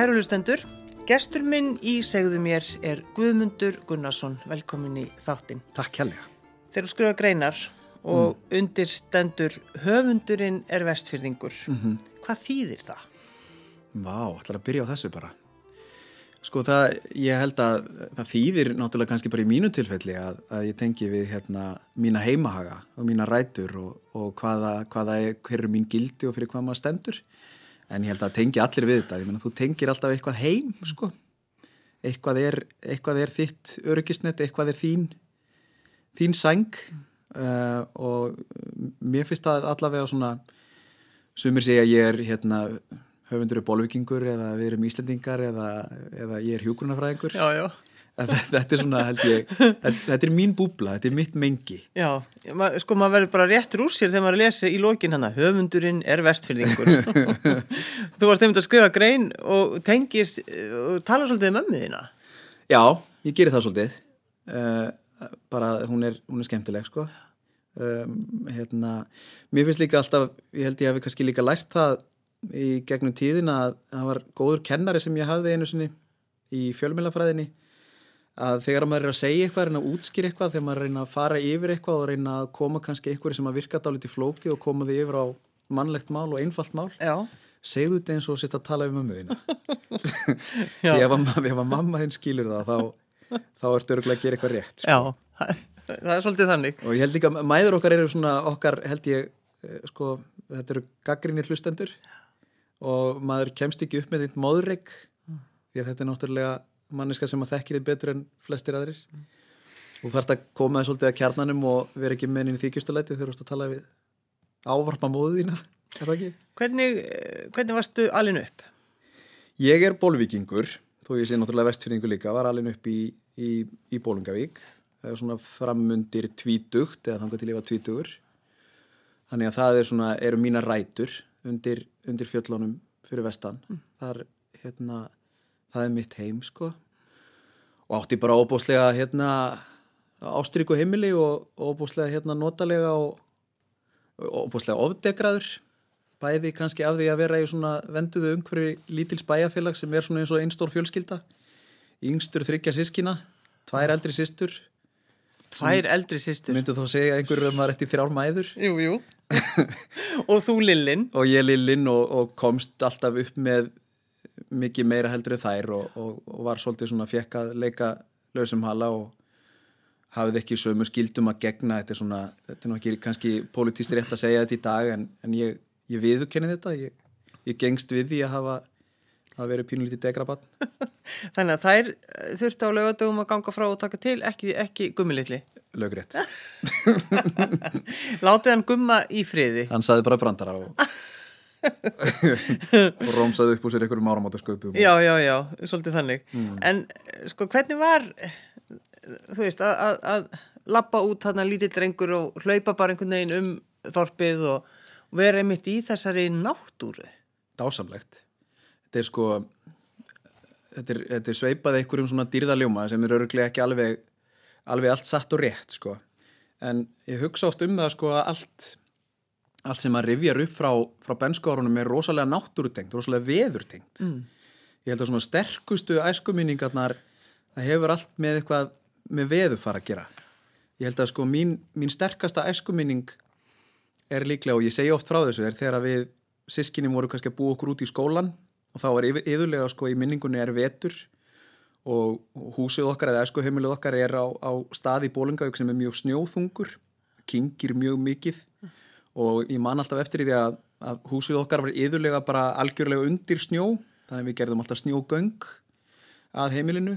Kæru hlustendur, gestur minn í segðu mér er Guðmundur Gunnarsson, velkomin í þáttinn. Takk kjærlega. Þeir eru skrifa greinar og mm. undirstendur höfundurinn er vestfyrðingur. Mm -hmm. Hvað þýðir það? Vá, ætlar að byrja á þessu bara. Sko það, ég held að það þýðir náttúrulega kannski bara í mínu tilfelli að, að ég tengi við hérna mína heimahaga og mína rætur og, og hvaða, hvaða er, hver er mín gildi og fyrir hvað maður stendur en ég held að tengi allir við þetta, ég menna þú tengir alltaf eitthvað heim sko. Eitthvað er, eitthvað er þitt öryggisnett, eitthvað er þín þín sæng. Uh, og mér finnst það allavega svona sumir segja ég er hérna höfundur er bólvikingur eða við erum íslendingar eða, eða ég er hjúgrunafræðingur Já, já þetta er svona held ég þetta er mín búbla, þetta er mitt mengi. Já, sko maður verður bara réttur úr sér þegar maður lesi í lokin hana höfundurinn er vestfyrðingur þú varst einmitt að skrifa grein og tengis og tala svolítið um ömmuðina Já, ég gerir það svolítið. Uh, bara hún er, hún er skemmtileg sko. Um, hérna, mér finnst líka alltaf ég held ég hafi kannski líka lært það í gegnum tíðina að það var góður kennari sem ég hafði einu sinni í fjölmjölafræðinni að þegar maður er að segja eitthvað, reyna að útskýra eitthvað þegar maður reyna að fara yfir eitthvað og reyna að koma kannski eitthvað sem að virka dálítið í flóki og koma því yfir á mannlegt mál og einfalt mál Já. segðu þetta eins og sérst að tala um mömmuðina ef, að mamma þinn skýlur það þá, þá ertu öruglega að gera eitthvað rétt sko. Já, það er svolítið þannig og ég held líka, mæður okkar eru svona okkar held ég, sko þetta eru gaggrinir hlustendur og maður kemst ekki upp með þitt móðurreik því að þetta er náttúrulega manniska sem að þekkir þið betur en flestir aðrir mm. og þarf að koma svolítið að kjarnanum og vera ekki mennin í þykjustuleiti þegar þú ert að tala við ávarpa móðu þína er það ekki? Hvernig, hvernig varstu alin upp? Ég er bólvikingur þó ég sé náttúrulega vestfyrningu líka var alin upp í, í, í Bólungavík svona framundir tvítugt eða þannig til ég var tvítugur þannig að það er svona, eru mína rætur undir, undir fjöllunum fyrir vestan mm. þar hérna það er mitt heim sko. Og átti bara óbúslega hérna ástrykku heimili og óbúslega hérna notalega og óbúslega ofdegraður. Bæði kannski af því að vera í svona venduðu umhverju lítils bæjarfélag sem er svona eins og einn stór fjölskylda. Yngstur þryggja sískina tvær eldri sístur Tvær eldri sístur Myndu þá segja einhverju að maður ætti þrjár mæður? Jú, jú. Og þú Lillin Og ég Lillin og, og komst alltaf upp með mikið meira heldur en þær og, og, og var svolítið svona fjekk að leika lausum hala og hafið ekki sömu skildum að gegna. Þetta er svona, þetta er náttúrulega kannski politíst rétt að segja þetta í dag en, en ég, ég viðkenni þetta. Ég, ég gengst við því að hafa að vera pínulítið degrabann Þannig að þær þurftu á lögadögum að ganga frá og taka til, ekki, ekki gummilitli Lögrétt Látið hann gumma í friði. Hann saði bara brandara og og rómsaði upp úr sér einhverjum áramátasköpum Já, já, já, svolítið þannig. Mm. en sko hvernig var þú veist, að, að, lappa út hann að lítill drengur og hlaupa bara einhvern veginn um þorpið og vera einmitt í þessari náttúru? Dásamlegt. Þetta er sko þetta er, þetta er sveipað einhverjum svona dýrðaljóma sem er öruglega ekki alveg alveg allt satt og rétt sko. En ég hugsa oft um það sko að allt allt sem maður rivjar upp frá, frá benskárunum er rosalega náttúrutengt, rosalega veðurtengt. Mm. Ég held að svona sterkustu æskuminningarnar, það hefur allt með eitthvað með veður fara að gera. Ég held að sko mín, mín sterkasta æskuminning er líklega, og ég segja oft frá þessu, er þegar við sískinni voru kannski að búa okkur út í skólan og þá er yfirlega sko í minningunni er vetur og húsið okkar eða æskuheimilið okkar er á, á staði í Bólingauk sem er mjög snjóþungur, kingir mjög mikið. Mm og ég man alltaf eftir því að, að húsið okkar var yðurlega bara algjörlega undir snjó þannig að við gerðum alltaf snjógöng að heimilinu.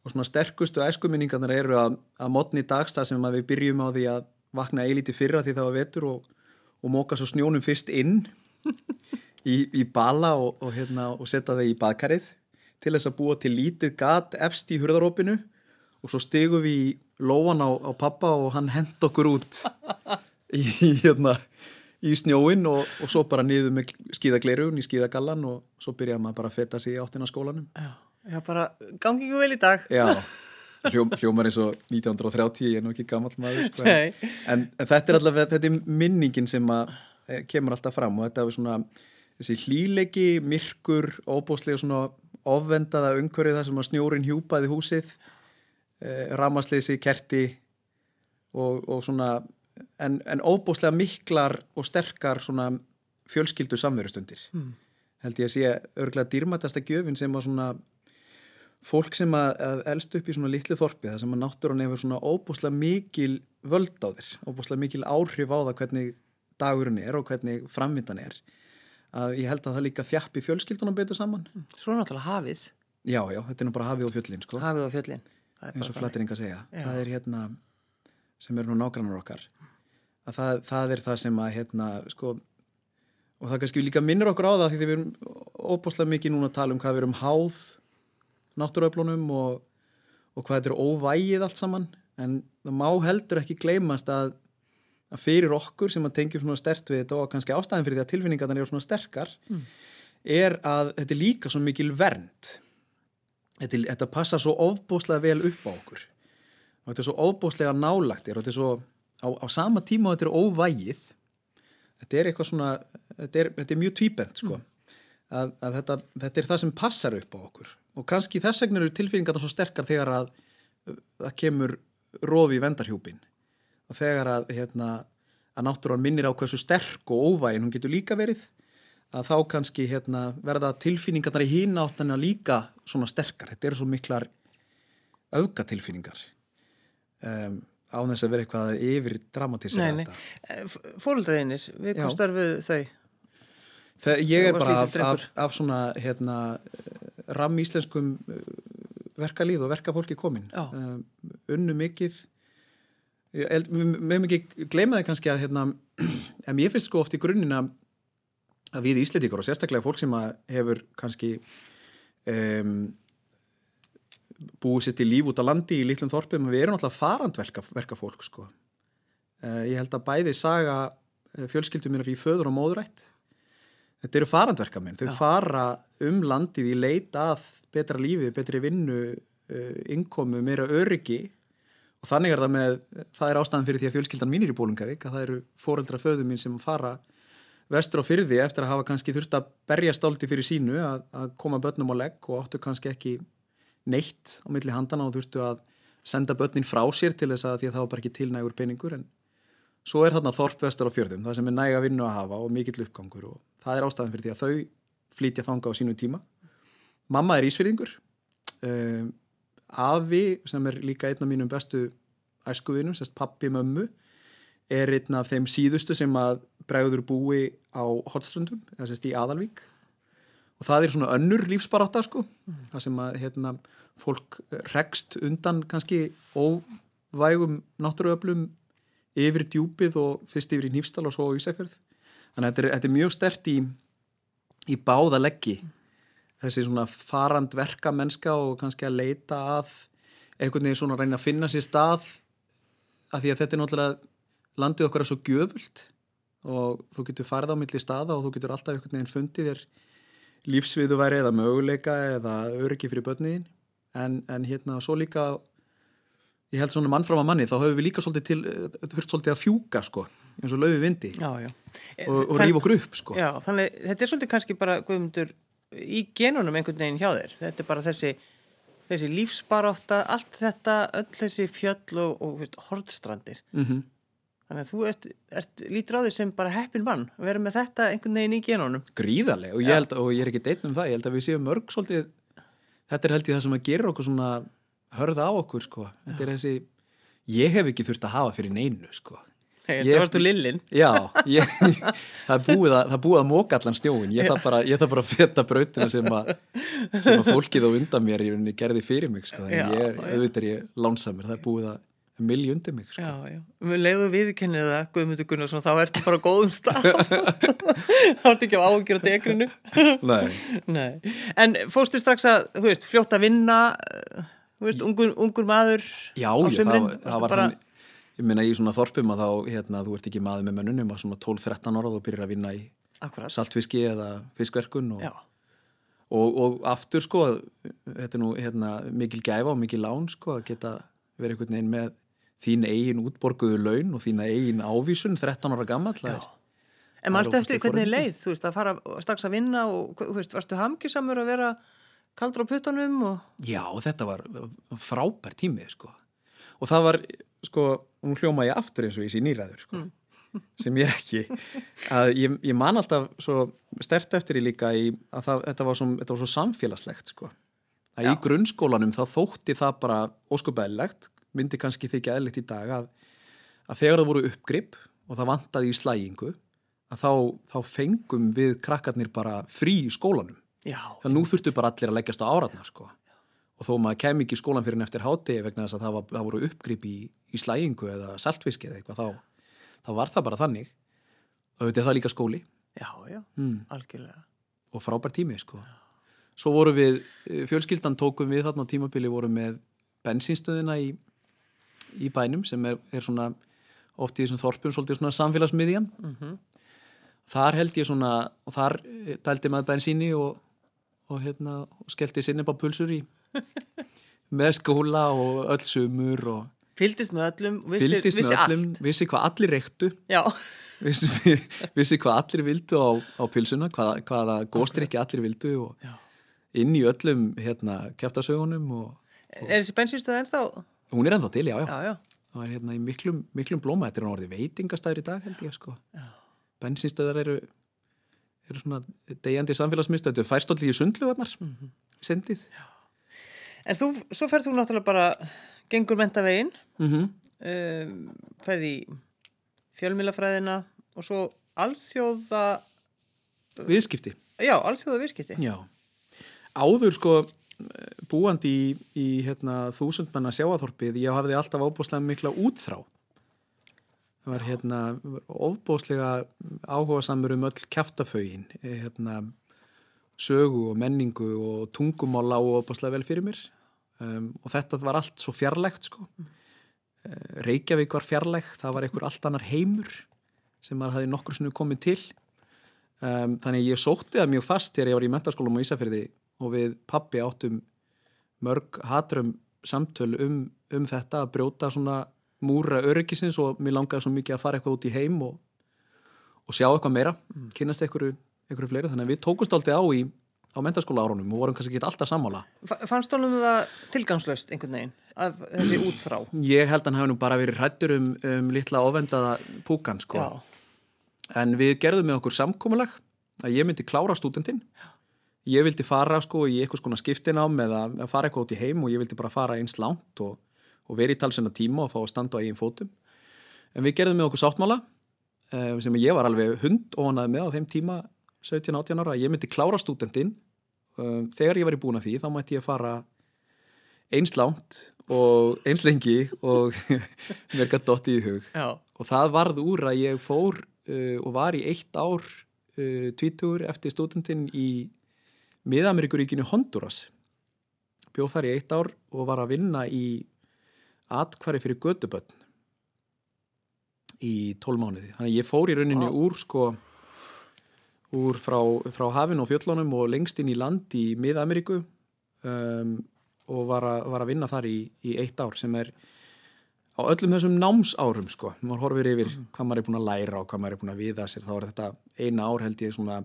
Og svona sterkustu æskuminningarnar eru að, að mótni dagstað sem við byrjum á því að vakna eilíti fyrra því það var vetur og, og móka svo snjónum fyrst inn í, í bala og, og, hérna, og setja það í badkarið til þess að búa til lítið gat efst í hurðarópinu. Og svo stegum við í lóan á, á pappa og hann hend okkur út í hérna í snjóin og, og svo bara niður með skíðagleirun í skíðagallan og svo byrjaði maður bara að fetta sig í áttina skólanum Já, já bara gangi ekki vel í dag Já, hljóm, hljómar eins og 1930, ég er nú ekki gammal maður sko. en, en þetta er allavega þetta er minningin sem að e, kemur alltaf fram og þetta er svona þessi hlíleiki, myrkur óbóslega svona ofvendaða umhverju þar sem að snjórin hjúpaði húsið uh, ramasleysi, kerti og, og svona en, en óbúslega miklar og sterkar svona fjölskyldu samverustundir. Mm. held ég að sé örglega dýrmætasta gjöfin sem að svona fólk sem að, elst upp í svona litlu þorpi það sem að náttúrun hefur svona óbúslega mikil völd á þér, óbúslega mikil áhrif á það hvernig dagurinn er og hvernig framvindan er að ég held að það líka þjappi fjölskyldunum betur saman. Svo náttúrulega hafið. Já, já, þetta er nú bara hafið og fjöllin sko. Hafið og fjöllin. Eins og flateringa segja. Já. það er hérna sem er nú nágrannar okkar að það, það er það sem að hérna sko og það kannski líka minnir okkur á það því við erum óbúslega mikið núna að tala um hvað við erum háð náttúruöflunum og, og hvað þetta er óvægið allt saman. En það má heldur ekki gleymast að, að fyrir okkur sem að tengjum svona stert við þetta og kannski ástæðin fyrir því að tilfinningarna eru svona sterkar mm. er að þetta er líka svo mikil vernd. Þetta, þetta passa svo ofbúslega vel upp á okkur. Og þetta er svo ofbúslega nálagtir og þetta er svo á, á sama tíma þetta er óvægið þetta er eitthvað svona þetta er, þetta er mjög tvíbent sko. Mm. að, að þetta, þetta er það sem passar upp á okkur. Og kannski þess vegna eru tilfinningarna svo sterkar þegar að það kemur rofi í vendarhjúpin og þegar að, hérna, að náttúrulega minnir á hversu sterk og óvægin hún getur líka verið að þá kannski hérna, verða tilfinningarnar í hín áttan að líka svona sterkar. Þetta eru svo miklar augatilfinningar um, á þess að vera eitthvað yfir dramatísir þetta. Fólkdaðinir, við hvað starfuð þau? Það, ég er bara af, af, af svona hérna, ram íslenskum uh, verkalíð og verkafólki komin. Um, unnu mikið. Við mögum ekki gleyma það kannski að hérna, en ég finnst sko oft í grunnina að við íslendíkar og sérstaklega fólk sem hefur kannski um, búið sér til líf út á landi í lítlum þorpum við erum alltaf farandverkafólk sko. uh, ég held að bæði saga fjölskyldum minnar í föður og móðurætt þetta eru farandverkamenn, þau Já. fara um landið í leita að betra lífi, betri vinnu, uh, innkomu, meira öryggi og þannig er það með, það er ástæðan fyrir því að fjölskyldan mín er í Bólungavík, að það eru fóreldra föðu mín sem fara vestur á fyrði eftir að hafa kannski þurft að berja stálti fyrir sínu, að, að koma börnum á legg og áttu kannski ekki neitt á milli handana og þurftu að senda börnin frá sér til þess að því að það var bara ekki tilnægur peningur en svo er þarna þorp vestur á fjörðum, það sem er næga vinnu að hafa og mikill uppgangur og það er ástæðan fyrir því að þau flytja þanga á sínu tíma. Mamma er ísfyrðingur um, afi sem er líka einn af mínum bestu æskuvinum, sérst pappi mömmu er einn af þeim síðustu sem að bregður búi á hotströndum, eða sérst í Aðalvík og það er svona önnur lífsbaráta sko, mm. það sem að hérna, fólk rekst undan kannski óvægum náttúruöflum yfir djúpið og fyrst yfir í Nýfstal og svo á Ísækverð þannig að þetta er, þetta er mjög stert í, í báða leggi þessi svona farandverka mennska og kannski að leita að einhvern veginn svona að reyna að finna sér stað að því að þetta er náttúrulega landið okkar er svo gjöfult og þú getur farið á milli staða og þú getur alltaf einhvern veginn fundið þér lífsviðuværi eða möguleika eða öryggi fyrir börniðin en, en hérna svo líka ég held svona mannfram að manni, þá höfum við líka svolítið til, þurft svolítið að fjúka sko, eins og löfi vindi já, já. og, og rífa okkur upp sko. Já, þannig þetta er svolítið kannski bara guðmundur í genunum einhvern veginn hjá þér, þetta er bara þessi, þessi lífsbaráta, allt þetta, öll þessi fjöll og, og veist, hortstrandir. Mm -hmm. Þannig að þú ert, ert lítur á því sem bara heppin mann að vera með þetta einhvern veginn í genunum. Gríðarlega og ég, held, og ég er ekki deitt um það, ég held að við séum mörg svolítið, þetta er held ég það sem að gera okkur svona hörða á okkur sko. Þetta er þessi, ég hef ekki þurft að hafa fyrir neinu sko. Hey, það varstu lillin Já, ég, það er búið að, að móka allan stjóin ég þarf bara, bara að feta brautina sem að, sem að fólkið á undan mér í rauninni gerði fyrir mig sko. þannig já, ég auðvitað er ég lánsamur það er búið að milja undir mig sko. Já, já, við leiðum viðkennið það Guðmundur Gunnarsson, þá ertu bara góðum stað. Þá ertu ekki á ágjör á degrinu Nei. Nei. En fórstu strax að, þú veist, fljótt að vinna veist, ungur, ungur maður já, sömurinn það, það var bara... hann, ég minna í svona þorpum að þá, hérna, þú ert ekki maður með mönnunum að svona 12-13 ára þú byrjar að vinna í Akkurat. saltfiski eða fiskverkun og, og, og aftur sko þetta er nú hérna, mikil gæfa og mikil lán sko að geta verið einhvern veginn með þín eigin útborguðu laun og þín eigin ávísun 13 ára gammal En mannstu eftir hvernig leið þú veist að fara strax að vinna og þú veist varstu hamkisamur að vera kaldur á puttunum og... Já, þetta var frábær tími, sko. Og það var, sko, nú hljóma ég aftur eins og ég sé nýræður, sko, sem ég er ekki. Að ég, ég man alltaf svo stert eftir í líka í að það, þetta, var svo, þetta var svo samfélagslegt, sko. Að Já. í grunnskólanum þá þótti það bara óskupæðilegt, myndi kannski þykja eðlitt í dag að, að þegar það voru uppgrip og það vantaði í slægingu, að þá, þá fengum við krakkarnir bara frí í skólanum. Já, Það nú þurftu bara allir að leggjast á áratna sko. Og þó maður kem ekki í skólan fyrir en eftir hátegi vegna þess að það, var, það voru uppgrip í, í slægingu eða saltfiski eða eitthvað þá, þá var það bara þannig. Þetta er það líka skóli já, já, Hmm. algjörlega. og frábær tími sko. Svo voru við, eh, fjölskyldan tókum við þarna á tímabili voru með bensínstöðina í, í bænum sem er, er svona oft í þessum þorpum svolítið svona samfélagsmiðjan. Þar held ég svona, og þar eh, dældi maður bensíni og, og, hérna, og skellti sinni bara pulsur í með skóla og öll sumur og Fyldist með öllum, vissi, fylgdist vissi með öllum, allt. vissi hvað allir reyktu Já, vissi, vissi hvað allir vildu á, á pilsuna, hvaða, hvaða góstrykki allir vildu og Já. inn í öllum hérna kæftasögunum og er þessi bensinstöð ennþá? Hún er ennþá til, já, já. Já, já, það er hérna í miklum, miklum blóma, þetta er hann orðið veitingastæður í dag held ég sko. Bensinstöðar eru, eru svona degjandi samfélagsmyndstöð, þetta er færstóllið í sundlugarnar, Mhm. sendið. En þú, svo ferð þú náttúrulega bara gengur mentavegin, Mm -hmm. um, ferð í fjölmilafræðina og svo alþjóða, Viðskipti. já, alþjóða viðskipti. Já. Áður sko búandi í, í hérna, þúsundmanna sjáaþorpið, ég hafði alltaf ábúslega mikla útþrá. Það var hérna ofbúslega áhuga samur um öll kæftafögin, hérna sögu og menningu og tungumál á ofbúslega vel fyrir mér um, og þetta var allt svo fjarlægt sko. Eh, Reykjavík var fjarlæg, það var einhver allt annar heimur sem maður hafði nokkur sinni komið til um, þannig ég sótti það mjög fast þegar ég var í mentaskólum á Ísafyrði og við pappi áttum mörg hatrum samtöl um, um þetta að brjóta svona múra öryggisins og mér langaði svo mikið að fara eitthvað út í heim og, og sjá eitthvað meira, kynast einhverju, einhverju fleiri, þannig að við tókumst aldrei á í á mentaskóla árunum og vorum kannski ekki alltaf sammála. Fa- Fannst honum það tilgangslöst einhvern veginn, af þessi útþrá? Ég held að hann hafi nú bara verið hrættur um, um litla ofendaða púkan sko. Já, En við gerðum með okkur samkomulag að ég myndi klára stúdentinn. Ég vildi fara sko í eitthvað skona skiptinám eða að fara eitthvað út í heim og ég vildi bara fara eins langt og, og vera í talsina tíma og fá að standa á eigin fótum. En við gerðum með okkur sáttmála eh, sem ég var alveg hund óhanaði með á þeim tíma 17-18 ára að ég myndi klára stúdentinn. Eh, Þegar ég var í búin að því þá mætti ég fara eins langt og eins lengi og mér gætt dotti í hug já, og það varð úr að ég fór uh, og var í eitt ár uh, tvítugur eftir stúdentinn í miðameríkuríkinu Honduras. Bjóð þar í eitt ár og var að vinna í atkvari fyrir gödubötn í tól mánuði. Þannig að ég fór í rauninni Vá. úr sko úr frá, frá hafinu og fjöllunum og lengst inn í land í miðameríku um, og var að, var að vinna þar í, í eitt ár sem er á öllum þessum námsárum sko, maður horfir yfir hvað maður er búin að læra og hvað maður er búin að viða sér þá er þetta eina ár held ég svona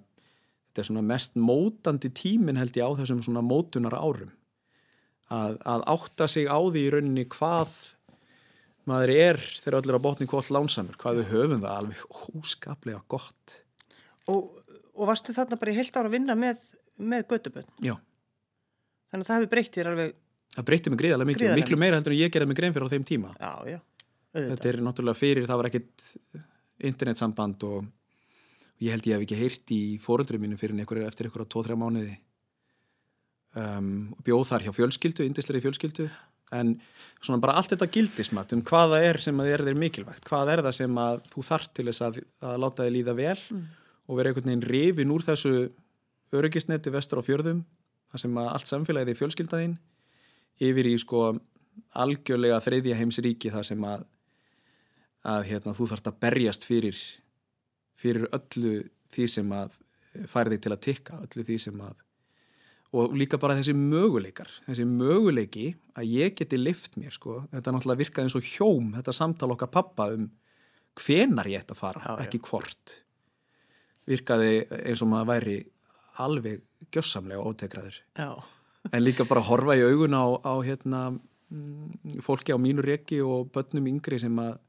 þetta er svona mest mótandi tímin held ég á þessum svona mótunar árum að, að átta sig á því í rauninni hvað maður er þegar öll er á botni hvort lánsamur, hvað við höfum það alveg óskaplega gott og, og varstu þarna bara í heilt ára að vinna með, með göttubönn? já, Þannig að það hefur breytt þér alveg, það breytti mig gríðarlega mikið Gríðarlega. miklu meira heldur en ég gerði mig grein fyrir á þeim tíma já, já, auðvitað. þetta er náttúrulega fyrir, það var ekkit internetsamband og ég held ég hef ekki heyrt í fóruldri mínu fyrir einhverju eftir einhverja 2-3 mánuði. Um, og bjóð þar hjá fjölskyldu, indisleiri fjölskyldu. En svona bara allt þetta gildismat um hvaða er sem að er þér mikilvægt. Hvað er það sem að þú þart til þess að, að láta þið líða vel og vera einhvern veginn rifin úr þessu öryggisneti vestur á fjörðum þar sem að allt samfélagið er fjölskyldaðinn yfir í sko algjörlega þreyðja heims ríki þar sem að að hérna, þú þarft að berjast fyrir fyrir öllu því sem að færi þig til að tikka, öllu því sem að og líka bara þessi möguleikar þessi möguleiki að ég geti lift mér sko, þetta náttúrulega virkaði eins og hjóm þetta samtal okkar pappa um hvenar ég ætti að fara, Já, ekki hvort. Virkaði eins og maður væri alveg gjössamlega ótekraður. Já, en líka bara horfa í augun á, á hérna, mm, fólki á mínu reki og börnum yngri sem að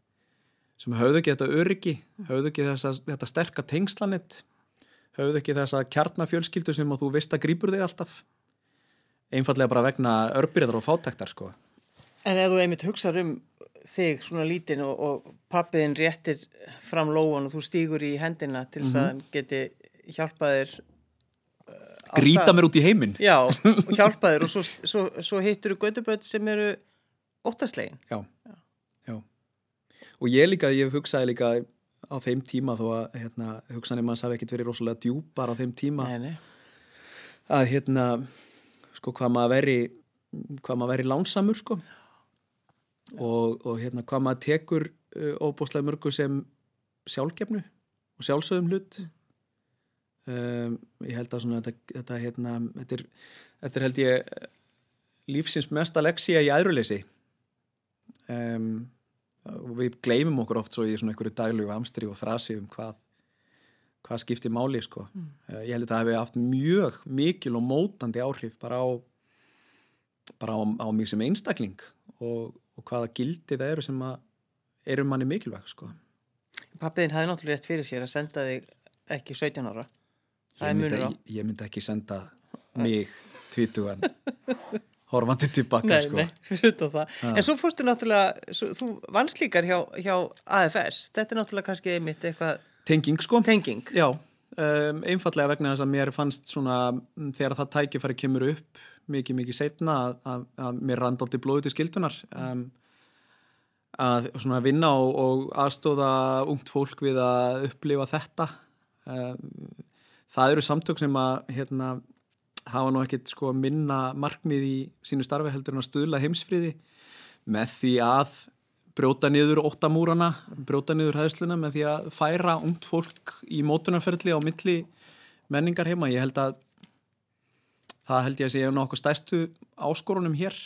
sem höfðu ekki þetta öryggi, höfðu ekki þessa, þetta sterka tengslanett, höfðu ekki þessa kjarnafjölskyldu sem þú veist að grýpur þig alltaf. Einfallega bara vegna örbyrðar og fátæktar, sko. En ef þú einmitt hugsaður um þig svona lítinn og, og pappiðin réttir fram lóan og þú stýgur í hendina til þess mm -hmm. að hann geti hjálpaðir Gríta mér út í heiminn. Já, og hjálpaðir og svo, svo, svo hittur þú göduböld sem eru óttaslegin. Já. Og ég líka, ég hugsaði líka á þeim tíma þó að hérna, hugsanir manns hafi ekkert verið rosalega djúpar á þeim tíma Nei, nei. að hérna, sko, hvað maður veri, hvað maður veri lánsamur, sko. Og, og hérna, hvað maður tekur uh, óbúslega mörgu sem sjálfgefnu og sjálfsögum hlut. Um, ég held að svona þetta, þetta, hérna, þetta, er, þetta er held ég lífsins mesta leksía í aðruleysi um, og við gleymum okkur oft svo í svona einhverju daglegu amstri og þrasi um hvað hvað skiptir máli sko. Mm. uh, ég held að það hefði haft mjög mikil og mótandi áhrif bara á bara á, á mig sem einstakling og, og hvaða gildi það eru sem að eru manni mikilvæg sko. Pappiðin hafði náttúrulega rétt fyrir sér að senda þig ekki 17 ára. Ég myndi, ég myndi ekki senda mig tvítugan horfandi tilbaka nei, sko. Nei, fyrir það. Ah. En svo fórstu náttúrulega, svo, þú vannst líkar hjá, hjá AFS, þetta er náttúrulega kannski einmitt eitthvað... Tenging sko. Tenging. Já, um, einfallega vegna þess að mér fannst svona, þegar það tækifæri kemur upp mikið mikið setna að, að, að mér randaldi blóðu til skildunar um, að svona vinna og, og aðstóða ungt fólk við að upplifa þetta um, það eru samtök sem að hérna, hafa nú ekkit sko, minna markmið í sínu starfi heldur en að stuðla heimsfriði með því að brjóta niður óttamúrana, brjóta niður hæðsluna með því að færa ungt fólk í mótunarferðli á milli menningar heima. Ég held að það held ég að segja nokkuð stæstu áskorunum hér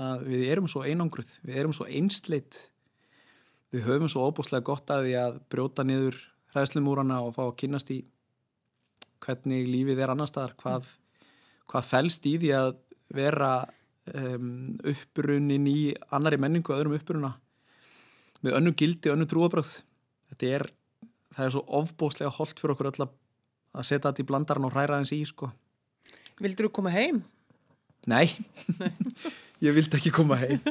að við erum svo einangruð, við erum svo einsleit, við höfum svo óbúslega gott að því að brjóta niður hæðslumúrana og fá að kynast í hvernig lífið er annar staðar, hvað, hvað fælst í því að vera um, upprunin í annari menningu og öðrum uppruna með önnu gildi, önnu trúabröð. Þetta er, það er svo ofbóslega holdt fyrir okkur öll að setja þetta í blandaran og hræra þess í, sko. Vildur þú koma heim? Nei, ég vildi ekki koma heim.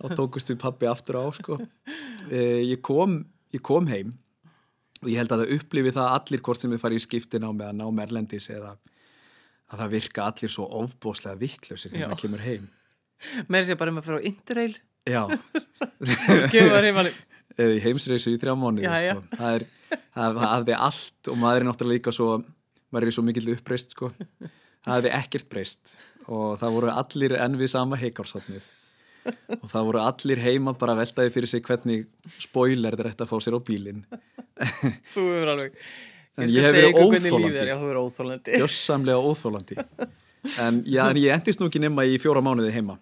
Þá tókust við pappi aftur á, sko. Eh, ég kom, ég kom heim og ég held að það upplifi það allir hvort sem við farum í skiptin á með að ná merlendis eða að það virka allir svo ofbóslega vittlausir þegar það kemur heim. Mér sé bara um að fara á Interrail. Já. Eða í heimsreysu í þrjá mánu sko. það er, það hafði allt og maður er náttúrulega líka svo maður er svo mikill uppreist sko. Það hafði ekkert breyst og það voru allir enn við sama heikársotnið og það voru allir heima bara veltaði fyrir sig hvernig spoiler þetta eftir að fá sér á bílinn. Þú hefur alveg En ég hef verið óþólandi hefur óþólandi En, já, en ég endist nú ekki nema í fjóra mánuði heima.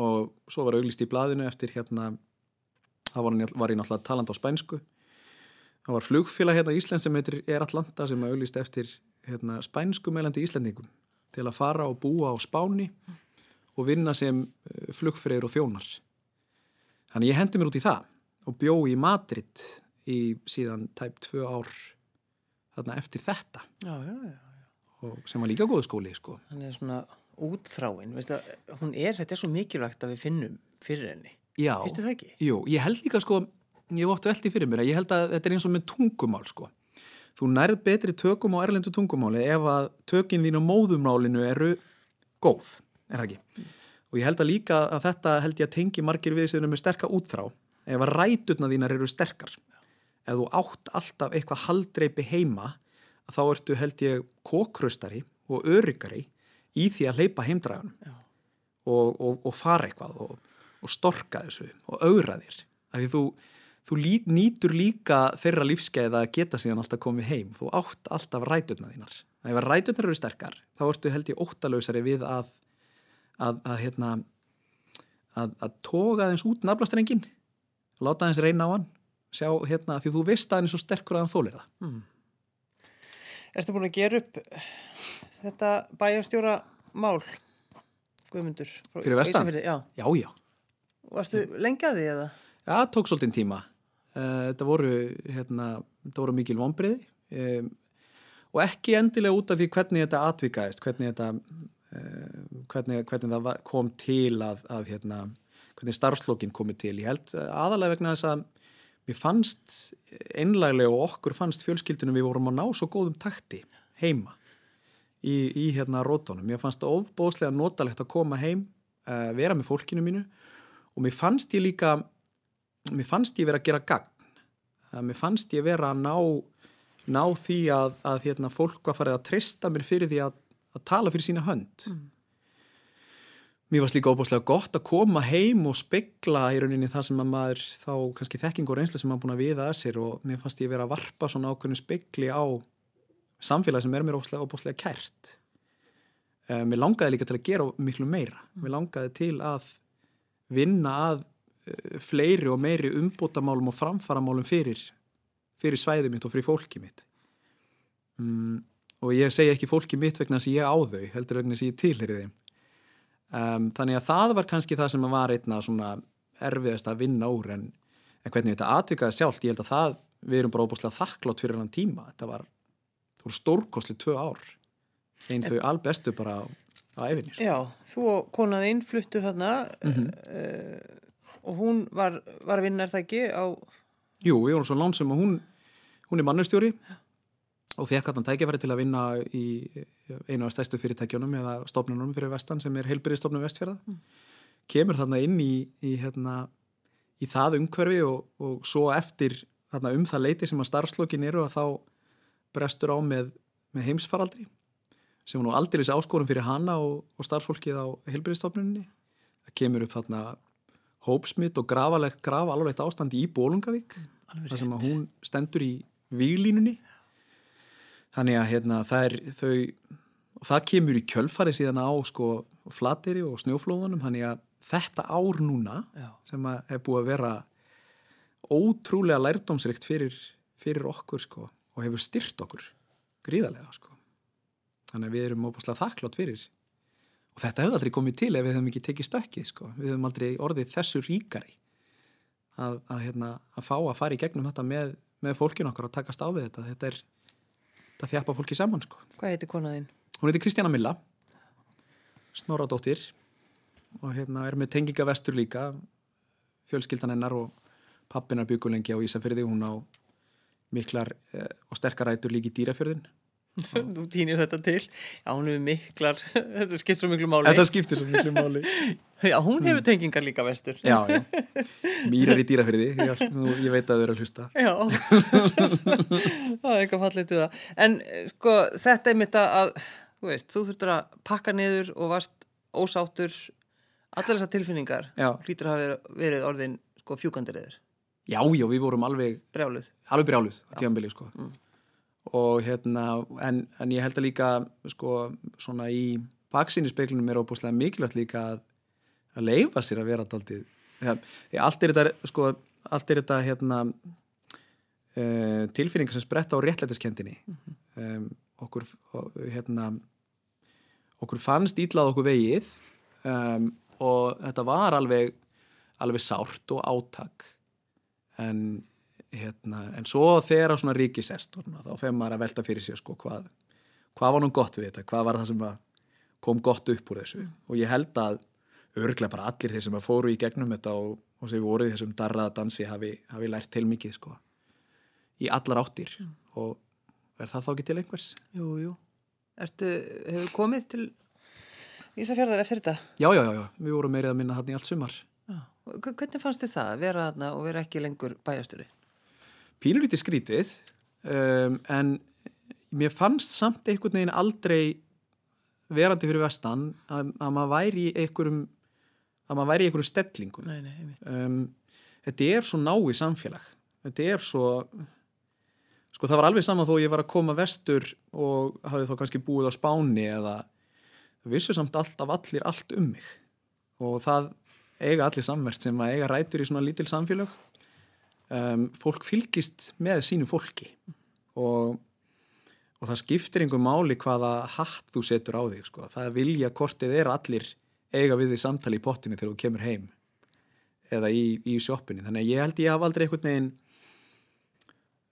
Og svo var auglist í blaðinu eftir hérna það var, var ég náttúrulega taland á spænsku. Það var flugfélag hérna í Ísland sem heitir Er Atlanta sem auglist eftir hérna, spænsku meilandi íslendingum til að fara og búa á Spáni og vinna sem eh, flugfreyður og þjónar. Þannig ég hendi mér út í það og bjó í Madrid í síðan tæp tvö ár þarna eftir þetta. Já, já, já. Og sem var líka góðu skóli, sko. Þannig er svona útþráin, að hún er, þetta er svo mikilvægt að við finnum fyrir henni. Vistu það ekki? Jú, ég held líka, sko, ég oft veltið fyrir mér að ég held að þetta er eins og með tungumál, sko. Þú nærð betri tökum á erlendu tungumáli ef að tökinn þín á móðumálinu eru góð er það ekki? Mm. Og ég held að líka að þetta held ég að tengi margir við sem er með sterka útþrá ef að ræturna þínar eru sterkar ef þú átt alltaf eitthvað haldreipi heima þá ertu held ég kókraustari og öryggari í því að leipa heimdraðunum og, og, og fara eitthvað og, og storka þessu og augra þér. Af því þú, þú lí, nýtur líka þeirra lífskeiða að geta síðan alltaf komið heim. Þú átt alltaf ræturna þínar. Ef ræturnar eru sterkar þá ertu held ég óttalösari við að að, að hérna að, að toga aðeins út naflastrengin láta aðeins reyna á hann sjá hérna því þú veist að hann er svo sterkur að hann þólir það mm. Ertu búin að gera upp þetta bæjastjóra mál? Guðmundur. Fyrir vestan? Já. Já, já. Varstu lengi að því eða? Já, það tók svolítið tíma. Uh, þetta voru, hérna, þetta voru mikil vonbreiði um, og ekki endilega út af því hvernig þetta atvikaðist, hvernig þetta, uh, hvernig, hvernig það kom til að, að hérna, hvernig starfslokkin komið til. Ég held eh, aðalega vegna þess að mér fannst einlæglega og okkur fannst fjölskyldunum við vorum að ná svo góðum takti heima í, í hérna rótónum. Mér fannst það ofbóðslega notalegt að koma heim, uh, vera með fólkinu mínu og mér fannst ég líka mér fannst ég vera að gera gagn. Að mér fannst ég vera að ná ná því að, að hérna, fólk var farið að treysta mér fyrir því að, að tala fyrir sína hönd mér varst líka óbúslega gott að koma heim og spekla í rauninni það sem að maður þá kannski þekking og reynsla sem maður búin að viða að sér og mér fannst ég vera að varpa svona ákveðinu spekli á samfélag sem er mér óbúslega, kært uh, mér langaði líka til að gera miklu meira mér langaði til að vinna að uh, fleiri og meiri umbútamálum og framfaramálum fyrir, fyrir svæði mitt og fyrir fólki mitt. Um, og ég segi ekki fólki mitt vegna að ég á þau, heldur vegna að ég tilheri þeim. Um, þannig að það var kannski það sem var einna svona erfiðast að vinna úr en, en hvernig þetta atvikaði sjálft, ég held að það, við erum bara óbúslega þakklátt fyrir hann tíma. Þetta var, stórkosli tvö ár. Einn þau albestu bara á, á æfinni. Sko. Já, þú og konaðinn fluttu þarna Mhm. uh, og hún var, var að vinna er það ekki á, Jú, svo lánsum að hún, hún er mannustjóri og fekk hann tækifæri til að vinna í einu af stæstu fyrirtækjunum eða stofnunum fyrir vestan sem er heilbyrðistofnun vestfjörða. Kemur þarna inn í, í, hérna, í það umhverfi og, og svo eftir þarna, um það leiti sem að starfslokin eru að þá brestur á með, með heimsfaraldri sem var nú aldrei þessi áskorum fyrir hana og, og starfsfólkið á heilbyrðistofnunni. Það kemur upp þarna hópsmitt og grafalegt, graf alvarlegt ástandi í Bólungavík þar sem að hún stendur í výlínunni þannig að hérna, það er þau og það kemur í kjölfari síðan á sko flateri og snjóflóðunum. Þannig að þetta ár núna Já. sem að er búið að vera ótrúlega lærdómsrikt fyrir, fyrir okkur sko og hefur styrt okkur gríðarlega sko. Þannig að við erum óbúslega þakklátt fyrir. Og þetta hefði aldrei komið til ef við hefum ekki tekið stökkið sko. Við hefum aldrei orðið þessu ríkari að, að, hérna, að fá að fara í gegnum þetta með, með fólkinu okkar og takast á við þetta. Þetta er þetta þjapa fólki saman sko hvað heitir konaðinn? hún heiti Kristjana Milla Snoradóttir og hérna er með tenginga vestur líka fjölskyldan hennar og pappinar byggur lengi á Ísafyrði hún á miklar eh, og sterkar rætur líki dýrafjörðin Þú týnir þetta til. Já, hún hefur miklar, þetta skipt svo miklu máli. Þetta skiptir svo miklu máli Já, hún hefur tengingar líka vestur. Já, já, mýrar í dýrafyrði ég, ég veit að þau eru að hlusta Já, það er eitthvað fallið til það. En sko, þetta er mitt að, þú veist, þú þurftur að pakka niður og varst ósáttur allar þessar tilfinningar. Hlýtur að hafa verið- orðin, sko, fjúkandir eður, Já, já, við vorum alveg brjáluð. alveg brjáluð á tíðanbili sko. Og hérna en, en ég held að líka sko, svona í baksinni speklunum er óbúslega mikilvægt líka að, að leifa sér að vera daldið ja, allt er þetta sko, allt er þetta hérna uh, tilfinningar sem spretta á réttlætiskendinni um, okkur hérna okkur fannst ítlað okkur vegið um, og þetta var alveg alveg sárt og átak. En, hérna, en svo þegar svona ríkisest þá fegur maður að velta fyrir sér sko, hvað, hvað var nú gott við þetta, hvað var það sem kom gott upp úr þessu og ég held að örglega bara allir þeir sem fóru í gegnum þetta og, og sem voru í þessum darraða dansi hafi, hafi lært til mikið sko, í allar áttir og er það þá ekki til einhvers? Jú, jú. Ertu, hefur komið til Ísafjörðar eftir þetta? Já, já, já, já, við vorum meirið að minna hann í allt sumar. Hva- Hvernig fannst þið það, að vera þarna og vera ekki lengur bæjasturi? Pínulítið skrítið um, en mér fannst samt einhvern veginn aldrei verandi fyrir vestan að, að maður væri í einhverjum að maður væri í einhverjum stellingum Nei, nei, einmitt. um, þetta er svo nái samfélag. Þetta er svo sko það var alveg saman þó ég var að koma vestur og hafði þá kannski búið á Spáni eða það vissu samt alltaf allir allt um mig. Og það eiga allir samvert sem að eiga rætur í svona lítil samfélag um, fólk fylgist með sínu fólki og, og það skiptir einhver máli hvaða hatt þú setur á þig sko. það vilja kortið er allir eiga við því samtali í pottinu þegar þú kemur heim eða í, í sjoppinni þannig að ég held ég hafa aldrei einhvern veginn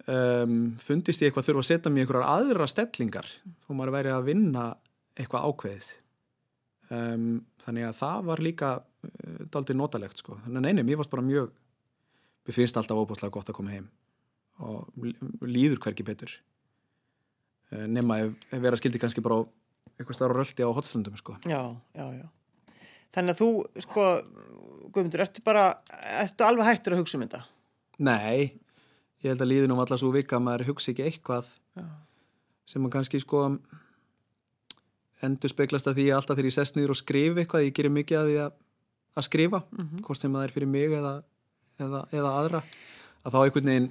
um, fundist ég eitthvað þurfa að setja mér einhverjar aðra stellingar þó maður væri að vinna eitthvað ákveðið. Um, þannig að það var líka uh, daldið notalegt sko. Þannig að neini, mér varst bara mjög mér finnst alltaf óbúslega gott að koma heim og líður hverki betur uh, nema ef, ef vera skildi kannski bara eitthvað starf röldi á hotstrandum sko Já, já, já Þannig að þú, sko, Guðmundur, ertu bara, ertu alveg hættur að hugsa um þetta? Nei, ég held að líðinum allar svo vika að maður hugsa ekki eitthvað Já. sem maður kannski sko endur speiklast að því að alltaf þegar ég sest niður og skrif eitthvað, ég gerir mikið að því að, að skrifa, mm -hmm. hvort sem það er fyrir mig eða, eða, eða aðra að þá einhvern veginn,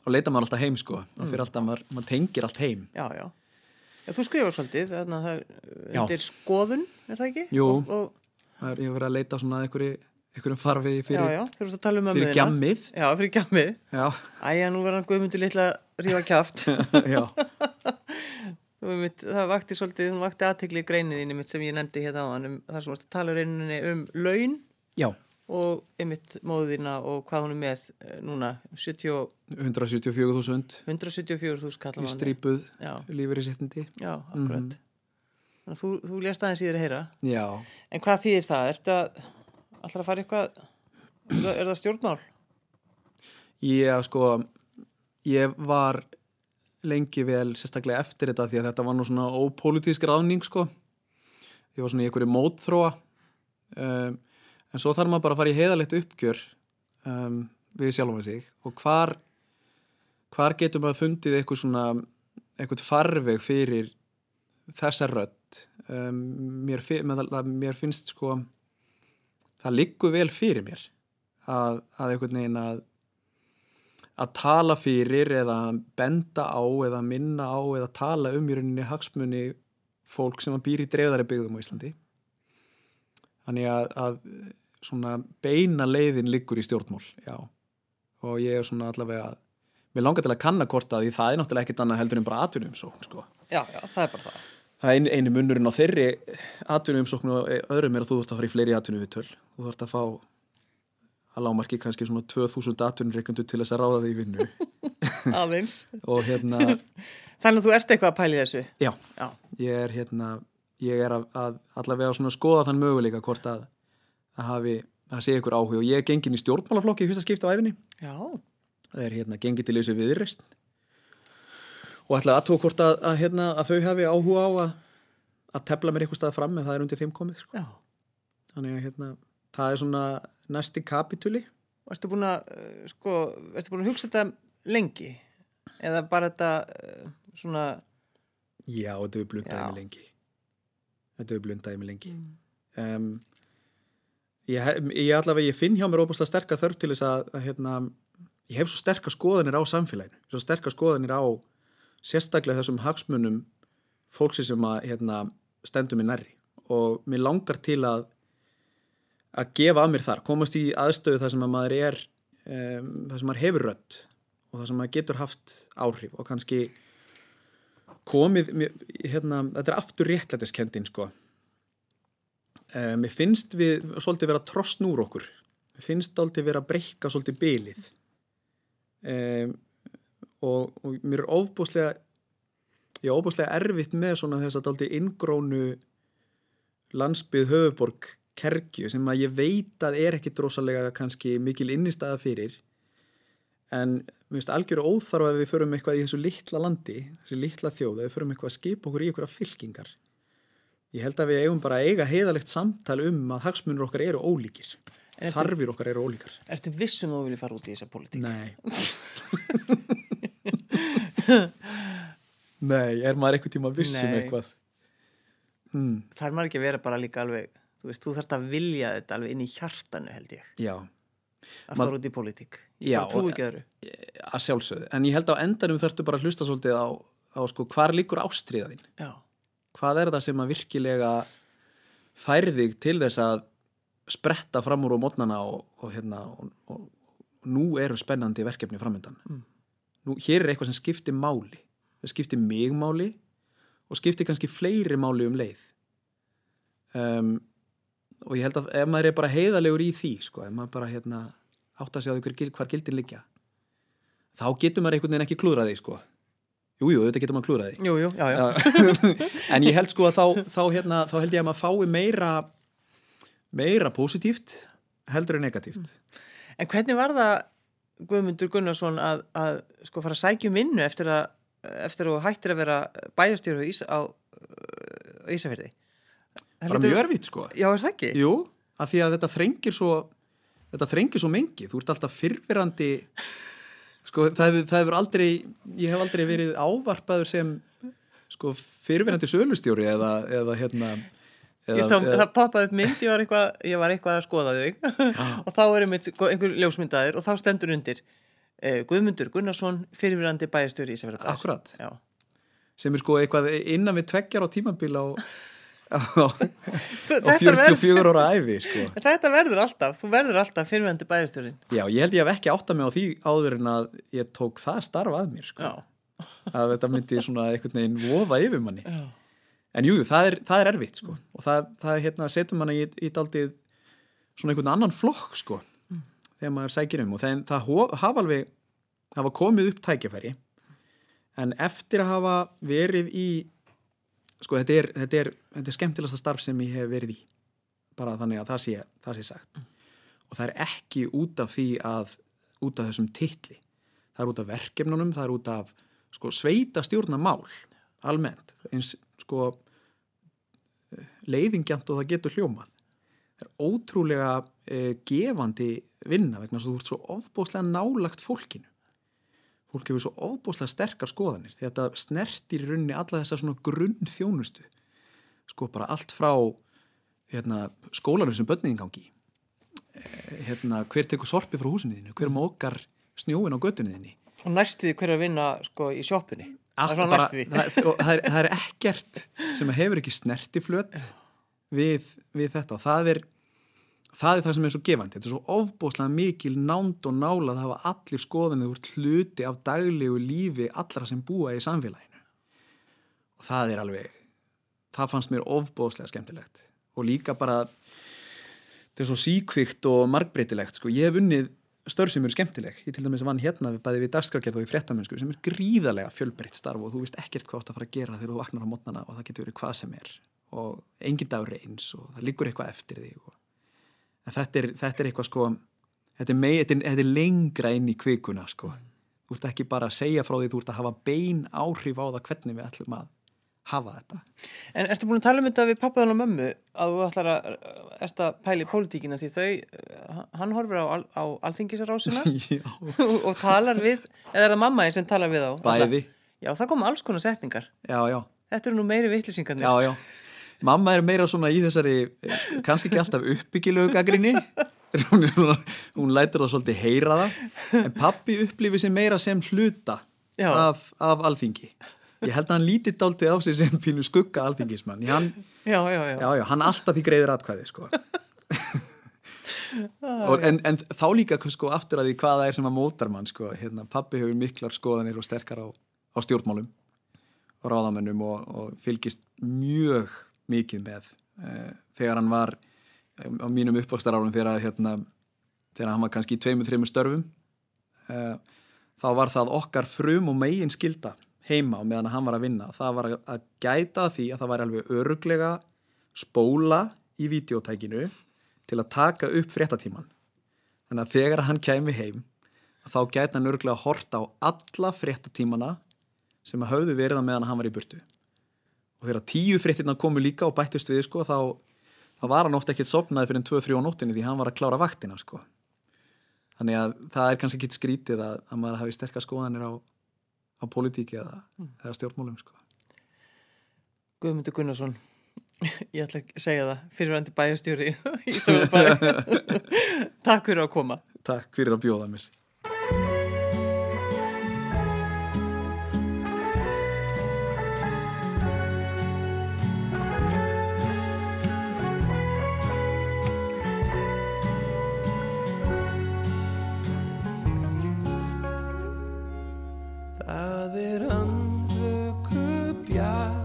og leita maður alltaf heim sko, mm. og fyrir alltaf, maður, maður tengir allt heim. Já, já, já þú skrifar svolítið þannig að það er skoðun, er það ekki? Jú, og, og það er, ég hef verið að leita svona einhverju einhverjum farfiði fyrir, já, já, um fyrir gjammið Já, fyrir gjammið Æja, nú verðan Guðmundur litla rífa kjáft Það vakti svolítið, það vakti aðtegli í greiniðinni sem ég nefndi hérna á hann um, það sem varst að tala reyninni um laun. Já og einmitt móðina og hvað hún er með eh, núna 70... 174.000 174.000 kallar maður strípuð sittindi Já, akkurat mm þú, þú lést aðeins í þér að heyra. Já. En hvað þýðir það? Ertu að alltaf að fara eitthvað, er það, er það stjórnmál? Ég, sko, ég var lengi vel sérstaklega eftir þetta því að þetta var nú svona ópolítísk ráðning, sko. Ég var svona í einhverju mótþróa. Um, en svo þarf maður bara að fara í heiðalegt uppgjör um, við sjálf og sig. Og hvar, hvar getur maður fundið eitthvað svona, eitthvað farveg fyrir þessa rödd? Um, mér, mér finnst sko það liggur vel fyrir mér að, að einhvern veginn að að tala fyrir eða benda á eða minna á eða tala um í rauninni hagsmunni fólk sem býr í dreifðari byggðum á Íslandi þannig að, að svona beina leiðin liggur í stjórnmól já. Og ég er svona allavega mér langar til að kannakorta því það er náttúrulega ekkit annað heldur en bara atvinnum svo sko. Já, já, það er bara það. Það er einu munurinn á þeirri atvinnu umsóknu og öðrum er að þú þurft að fara í fleiri atvinnu við töl þú þurft að fá að lámarki kannski svona 2000 atvinnurreikundu til þess að ráða því vinnu. Aðeins. Og hérna þannig að þú ert eitthvað að pæli þessu? Já, já. ég er hérna ég er að, að allavega svona skoða þann möguleika hvort að að hafi, að segja ykkur áhug og ég er gengin í stjórnmálaflokki í fyrsta skipta á æfinni já. Það er hérna gengin til þessu viðreist og ætla aðtók hvort að, að, hérna, að þau hafi áhuga á að, að tefla mér eitthvað stað fram en það er undir þeim komið sko. þannig að hérna, það er svona næsti kapitúli og ertu búin að eh, sko, ertu búin að hugsa þetta lengi? Eða bara þetta eh, svona já, þetta er blundaði mig lengi þetta er blundaði mig lengi mm. um, ég, ég allavega, ég finn hjá mér óbúslega sterkar þörf til þess að hérna, ég hef svo sterkar skoðanir á samfélaginu svo sterkar skoðanir á sérstaklega þessum hagsmunum fólksi sem að hérna, stendur mér nærri og mér langar til að að gefa að mér þar, komast í aðstöðu þar sem að maður er um, þar sem maður hefur rödd og þar sem maður getur haft áhrif og kannski komið hérna, þetta er aftur réttlætiskendin sko. Um, mér finnst við svolítið vera trostnúr okkur. Mér finnst aldrei vera að breyka svolítið bylið um, og, og mér er ofbúslega ég er ofbúslega erfitt með svona þess að daldi inngrónu landsbyð höfuborg kerkju sem að ég veit að er ekki drosalega kannski mikil innistæða fyrir en mér finnst algjör óþarf að við förum eitthvað í þessu litla landi þessu litla þjóð, að við förum eitthvað að skipa okkur í okkur af fylkingar. Ég held að við eigum bara að eiga heiðalegt samtal um að hagsmunur okkar eru ólíkir. Þarfir okkar eru ólíkar. Ertu vissum að þú vilja fara út í þessa politík? Nei. Nei, er maður eitthvað tíma vissum eitthvað? Hmm. Það er maður ekki að vera bara líka alveg þú veist, þú þarfst að vilja þetta alveg inn í hjartanu held ég. Já. Að fara út í politík já, öðru. að sjálfsögðu, en ég held á endanum þurftu bara að hlusta svolítið á, á sko, hvar líkur ástriðaðinn hvað er það sem að virkilega færðig til þess að spretta fram úr á mótnana og, og, hérna, og, og nú eru spennandi verkefni framöndan mm. Nú, hér er eitthvað sem skiptir máli. Það skiptir mig máli og skiptir kannski fleiri máli um leið. Um, og ég held að ef maður er bara heiðalegur í því sko, ef maður bara hérna átt að segja hvar gildin liggja þá getur maður einhvern veginn ekki klúðraði sko jújú, jú, þetta getur maður klúðraði Jú, jú, já, já. en ég held sko að þá, þá, hérna, þá held ég að maður fái meira meira positíft heldur en negatíft En hvernig var það Guðmundur Gunnarsson að, að sko fara að sækjum vinnu eftir að eftir að hættir að vera bæjastjóru Ís, á uh, Ísafjörði? bara mjög erfitt sko Já, er það ekki? Jú, af því að þetta þrengir svo þetta þrengir svo mengi, þú ert alltaf fyrfirandi sko það hefur, aldrei ég hef aldrei verið ávarpaður sem sko fyrfirandi sölustjóri eða, eða hérna Ég sá, það poppaði upp mynd, ég var eitthvað, ég var eitthvað að skoða þig og þá er sko, einhver ljósmyndaðir og þá stendur undir eh, Guðmundur Gunnarsson, fyrirvirandi bæjastjóri í Ísafjörðabæð. Akkurat. Já. sem er sko eitthvað innan við tveggjar á tímabil á, Þetta 44 ára æfi sko. Þetta verður alltaf, þú verður alltaf fyrirvirandi bæjastjórin. Já, ég held ég hef ekki átta mig á því áður en að ég tók það starf að mér sko. Að þetta myndi svona einhvern veginn vofa yfir manni Já. en jújú, jú, það, er, það er erfitt sko. og það, það hérna, setur manna í, í daldið svona einhvern annan flokk sko, þegar maður sækir um og það, það hafa alveg hafa komið upp tækifæri en eftir að hafa verið í sko, þetta er, þetta er, þetta er skemmtilegasta starf sem ég hef verið í. Bara þannig að það sé, það sé sagt. Og það er ekki út af því að út af þessum titli. Það er út af verkefnunum, það er út af sko, sveita stjórnamál almennt, eins sko leiðingjant og það getur hljómað. Það er ótrúlega eh, gefandi vinna vegna þess að þú ert svo ofbóðslega nálagt fólkinu fólk hefur svo ofbóðslega sterkar skoðanir því að þetta snertir í rauninni alla þessa svona grunn þjónustu sko bara allt frá hérna, skólanum sem börniðin gangi. Eh, hérna, hver tekur sorpi frá húsinniðinu, hver mókar snjóin á göttunniðinni Og næstu því hver að vinna sko í sjoppunni. Það það, það er ekkert sem hefur ekki snertiflöt við, við þetta. Og það er, það er það sem er svo gefandi. Þetta er svo ofbóðslega mikil nánd og nála það hafa allir skoðanir úr hluti af daglegu lífi allra sem búa í samfélaginu. Og það er alveg það fannst mér ofbóðslega skemmtilegt. Og líka bara þetta er svo síkvikt og margbreytilegt sko. ég hef unnið störf sem eru skemmtileg. Ég til dæmis vann hérna við bæði við dagskrargerð og í fréttamennsku sem er gríðarlega fjölbreytt starf og þú veist ekkert hvað átt að fara að gera þegar þú vaknar á mótnana og það getur verið hvað sem er. Og engin dagur eins og það liggur eitthvað eftir þig og... þetta er, þetta er eitthvað sko þetta er, mei, þetta, er, lengra inn í kvikuna sko þú ert ekki bara að segja frá því þú ert að hafa bein áhrif á það hvernig við ætlum að hafa þetta En ertu búin að tala um þetta við pappaðan og mömmu að þú ætlar að, ert að pæla í pólitíkina því þau, eh, hann horfir á, á alþingisarásina og, talar við, eða er það mamma einn sem talar við á? bæði Já, það kom alls konar setningar. Já, já, Þetta eru nú meiri vittlisingarnir. já, já Mamma er meira svona í þessari kannski ekki alltaf uppbyggilegu gaggrinni hún, hún lætur það svolítið heyra það en pappi upplifir sig meira sem hluta af, af alþingi ég held að hann lítið dáltið á sig sem pínu skugga alþingismann hann, Já, já, já. hann alltaf því greiðir atkvæði sko. Og, en, en þá líka sko, aftur að því hvað það er sem að mótar mann sko. hérna, pappi hefur miklar skoðanir og sterkar á, á stjórnmálum og ráðamennum og, og fylgist mjög mikið með uh, þegar hann var um, á mínum uppvakstarárun þegar, að, hérna, þegar hann var kannski í tveimur, þreimur störfum uh, þá var það okkar frum og megin skilda heima á meðan hann var að vinna. Það var að, að gæta að því að það var alveg öruglega spóla í videótækinu til að taka upp fréttatíman þannig að þegar hann kæmi heim þá gæti hann öruglega að horta á alla fréttatímana sem að höfðu verið á meðan hann var í burtu og þegar tíu fréttirna komu líka og bættust við sko þá, þá var hann oft ekkert sopnaði fyrir en 2-3 á nóttinni því hann var að klára vaktina sko þannig að það er kannski ekki skrítið að, að maður hafi sterkast skoðanir á, á politíki eða, eða stjórnmálum sko Guðmundur Gunnarsson, ég ætla að segja það, fyrirvændi bæjarstjóri í Söðurbæði. Takk fyrir að koma. Takk fyrir að bjóða mér Það er andvöku bjar,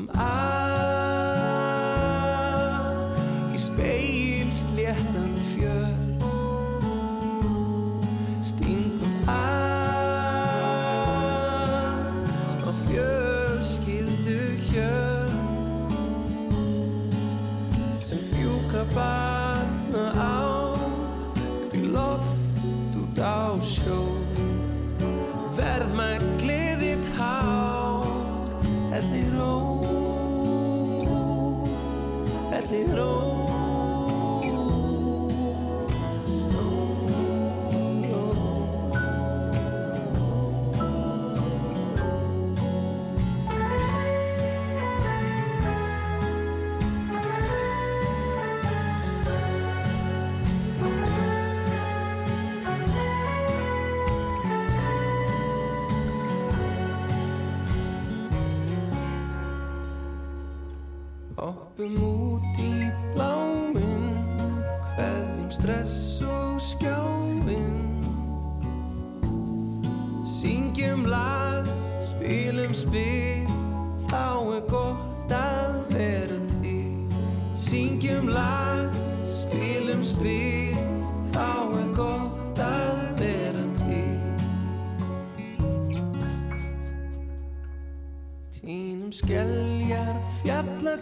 um að í speilsléttan fjör stingum að smá fjörskildu hjör sem fjúka bá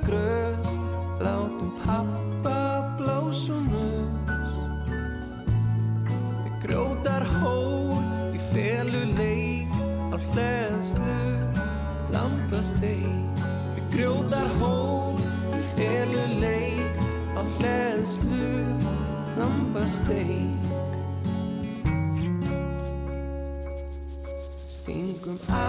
grös Látum pappa blásum öss Við grótar hól Í feluleik Á hlæðslu Lampasteik Við grótar hól Í feluleik Á hlæðslu Lampasteik Stingum að